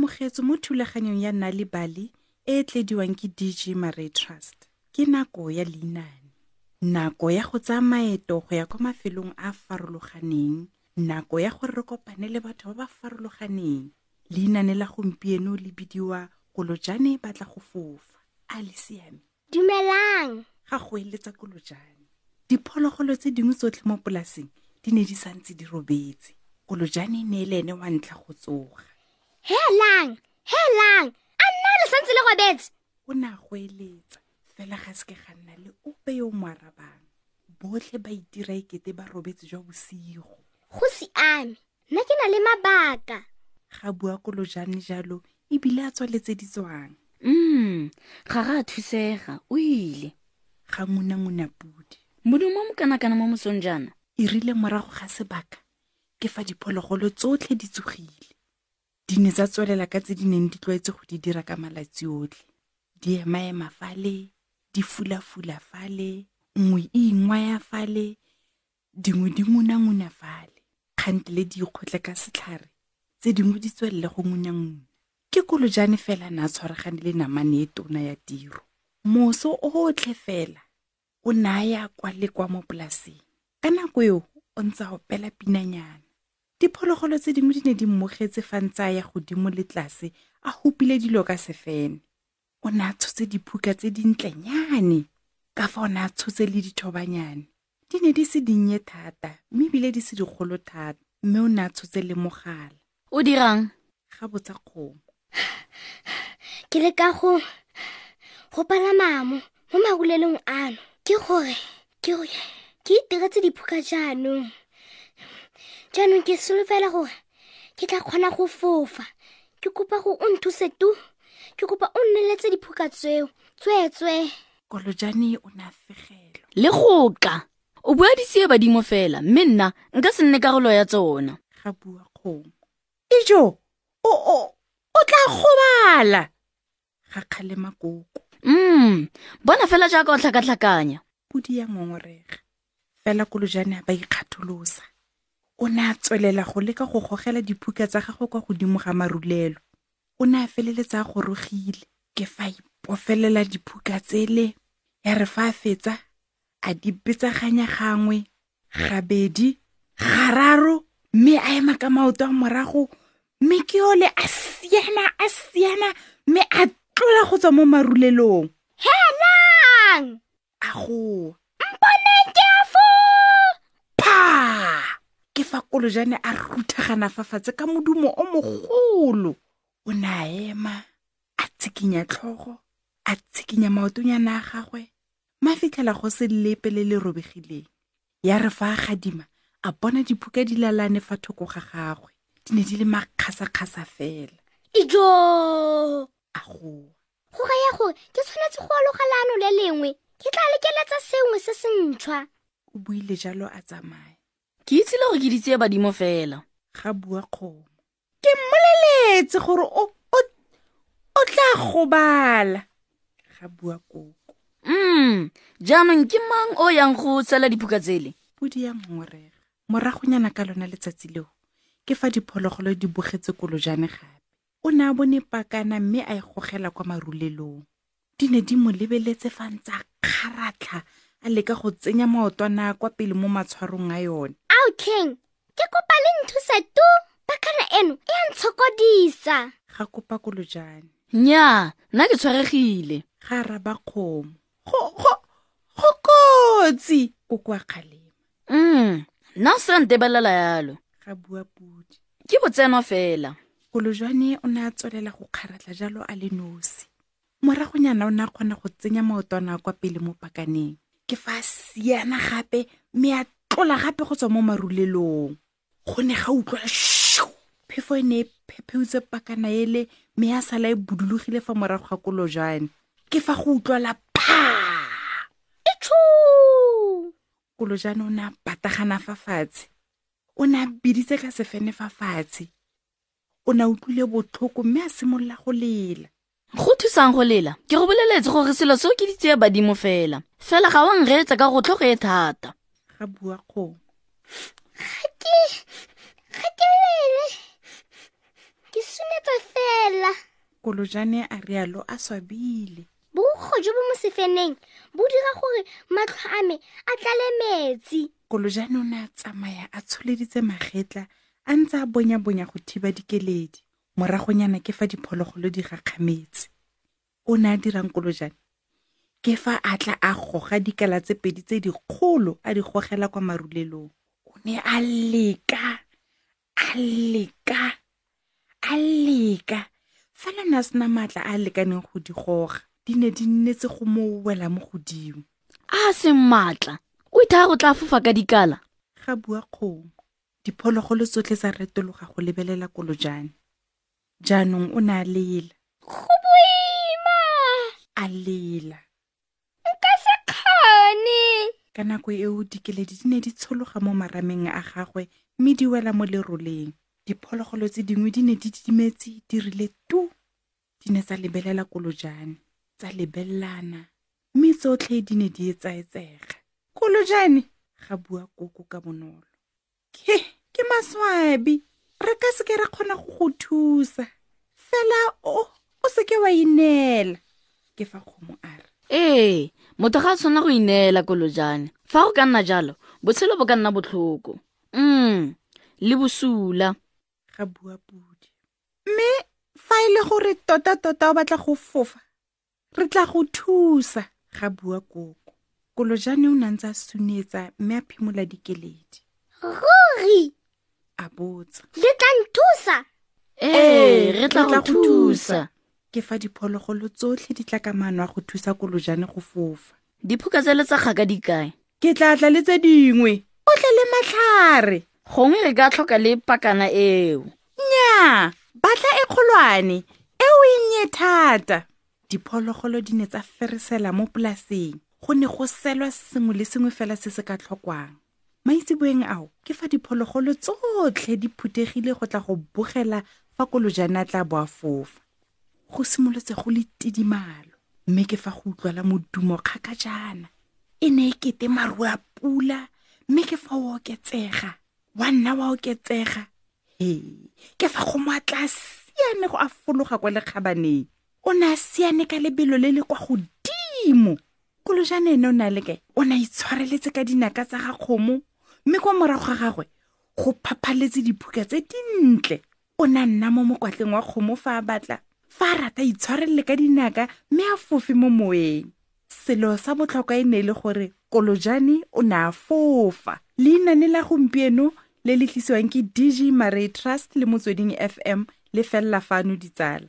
amogetswe mo thulaganyong ya nali bali e e tlediwang ke dg maray trust ke nako ya leinane nako ya go tsaya maeto go ya kwa mafelong a a farologaneng nako ya gore re kopane le batho ba ba farologaneng leinane la gompieno le bidiwa kolojane ba tla go fofa a le siame dumelang ga go eletsa kolojane diphologolo tse dingwe tsotlhe mo polaseng di ne di santse di robetse kolojane e ne e le ene wa ntlha go tsoga helang helang a nna le santse le robetse o ne a go eletsa fela ga se ke ga nna le ope yo mo arabang botlhe ba itira ekete ba robetse jwa bosigo go siame nna ke na le mabaka ga bua kolo jane jalo ebile a tswaletse di tswang mm ga re a thusega o ile ga nguna nguna pudi modimo mo mokanakana mo mosong jaana e rile morago ga sebaka ke fa diphologolo tsotlhe di tsogile di ne tsa tswelela ka tse di neng di tlwaetse go di dira ka malatsi otlhe di emaema fale di fulafula fale nngwe e ingwa ya fale dingwe di ngunanguna fale kgantele di ikgotle ka setlhare tse dingwe di tswelele go ngunanguna ke kolo jane fela na tshwaragane le namane e tona ya tiro moso otlhe fela o ne a ya kwa le kwa mo polaseng ka nako eo o ntse a opela pinanyana diphologolo tse dingwe di ne di mmogetse fa ntse a ya godimo le tlase a hupile dilo ka sefene o ne a tshotse diphuka tse dintlenyane ka fa o ne a tshotse le dithobanyane di ne di se dinnye thata mme ebile di se dikgolo thata mme o ne a tshotse le mogala o dirang ga botsa kgomo ke le ka go go palamamo mo marulelong ano ke gore ke gore ke itiretse diphuka jaanong jaanong ke solofela gore ke tla kgona go fofa ke kopa go o nthuse tu ke kopa o nneletse diphuka tseo tsweetswe kolojane o ne a fegelwa le goka o bua ditsie badimo fela mme nna nka se nne karolo ya tsona ga bua kgomo ijo o o o tla gobala ga kgale makoko mm bona fela jaaka o tlhakatlhakanya podi ya ngongorega fela kolojane ba ikgatholosa o ne a tswelela go leka go gogela diphuka tsa gagwe kwa godimo ga marulelo o ne a feleletsa a gorogile ke fa ipofelela diphuka tsele ya re fa a fetsa a di betsaganya gangwe gabedi gararo mme a ema ka maoto a morago mme ke ole a siana a siana mme a tlola go tswa mo marulelong helang a goa mponeng ke a fo pha ke fa kolojane a ruthagana fa fatshe ka modumo o mogolo o ne a ema a tsikinya tlhogo a tsikinya maotonyana a gagwe ma fitlhela go se lepe le le robegileng ya re fa a gadima a bona diphuka di lalane fa thoko ga gagwe di ne di le makgasakgasa fela ijo a goa go raya gore ke tshwanetse go aloga leano le lengwe ke tla lekeletsa sengwe se se ntšhwa o buile jalo a tsamaya ke itsile gore ke di tseye badimo fela ga bua kgomo ke mmoleletse gore o o tla gobala ga bua koko mm jaanong ke mang o yang go tsela dipuka tsele podi ya ngorega moragonyana ka lona letsatsi leo ke fa diphologolo di bogetse kolojane gape o ne a bone pakana mme a e gogela kwa marulelong di ne di mo lebeletse fa ntse a kgaratlha a leka go tsenya maotwana kwa pele mo matshwarong a yone ao king ke kopa le nthuse tu pakana eno e a ntshokodisa ga kopa kolojane nnyaa nna ke tshwaregile ga raba kgomo go go go kotsi ko kwa kgalema mm nna o sera ntebelela yalo ga bua podi ke botseno fela kolojwane o ne a tswelela go kgaratlha jalo a le nosi moragonyana o ne a kgona go tsenya maotwana kwa pele mo pakaneng ke fa a siana gape mme a tlola gape go tswa mo marulelong go ne ga utlwala sho phefo e ne e phepheutse pakana ele mme a sala e budulogile fa morago ga kolo jane ke fa go utlwala pha etsho kolo jane o ne a patagana fa fatshe o ne a biditse ka sefene fa fatshe o ne a utlwile botlhoko mme a simolola go lela go thusang go lela ke go boleletse gore selo seo ke ditse badimo fela fela ga wa nreetsa ka go tlhogo e thata ga bua kgomo ga ke ga ke lele ke sumetsa fela kolojane a rialo a swabile bogo jo bo mo sefeneng bo dira gore matlho a me a tlale metsi kolojane o ne a tsamaya a tsholeditse magetla a ntse a bonya-bonya go thiba dikeledi moragonyana ke fa diphologolo di gakgametse o ne a dirang kolojane ke fa a tla a goga dikala tse pedi tse dikgolo a di gogela kwa marulelong o ne a leka a leka a leka fela na sena maatla a lekaneng go di goga di ne di nnetse go mo wela mo godimo a seng maatla o ithaa go tla fofa ka dikala ga bua kgomo Diphologolo tsotlhe tsa retologa go lebelela kolojane. Jaanong o ne a lela. Go boima! A lela. Nka se kgone! Ka nako eo dikeledi di ne di tshologa mo marameng a gagwe mme di wela mo leroleng. Diphologolo tse dingwe di ne di didimetse di rile tu. Di ne tsa lebelela kolojane, tsa lebelelana, mme tsotlhe di ne di e tsaetsega. Kolojane, ga bua koko ka bonolo. Ke, ke maswabi, re ka seke ra kgona go go thusa. Fela o, o seke wa ineela. Ke fa kgomo a re. Ee, motho ga a tshwanela go ineela kolojane. Fa go ka nna jalo, botshelo bo ka nna botlhoko. Mm, le bosula. Ga bua pudi. mme fa e le gore tota-tota o batla go fofa re tla go thusa ga bua koko kolojane o nantse a sunetsa mme a phimola dikeledi ruri a botsa le tla nthusa ee re tla go thusa ke fa diphologolo tsotlhe di tla ka maano a go thusa kolojane go fofa Diphuka tse le tsa kgaka di kae? Ke tla tla le tse dingwe. O tle le matlhare. Gongwe re ka tlhoka le pakana eo. Nnyaa, batla e kgolwane, e o e nnye thata. Diphologolo di ne tsa feresela mo polaseng. Go ne go selwa sengwe le sengwe fela se se ka tlhokwang. maitseboeng ao ke fa diphologolo tsotlhe di phuthegile go tla go bogela fa kolojane a tla boa fofa go simolotse go le tidimalo mme ke fa go utlwala modumo kgaka jaana e ne e kete maru a pula mme ke fa o oketsega wa nna wa oketsega he ke fa go mo a tla siane go a fologa kwa lekgabaneng o ne a siane ka lebelo le le kwa godimo kolojane ene o ne a le kae o ne a itshwareletse ka dinaka tsa ga kgomo mme kwa morago ga gagwe go phaphaletse diphuka tse dintle o ne a nna mo mokwatleng wa kgomo fa a batla fa a rata itshwarelele ka dinaka mme a fofe mo moeng selo sa botlhokwa e ne e le gore kolojane o ne a fofa leinane la gompieno le le tlisiwang ke dg maray trust le motsweding fm le felela fano ditsala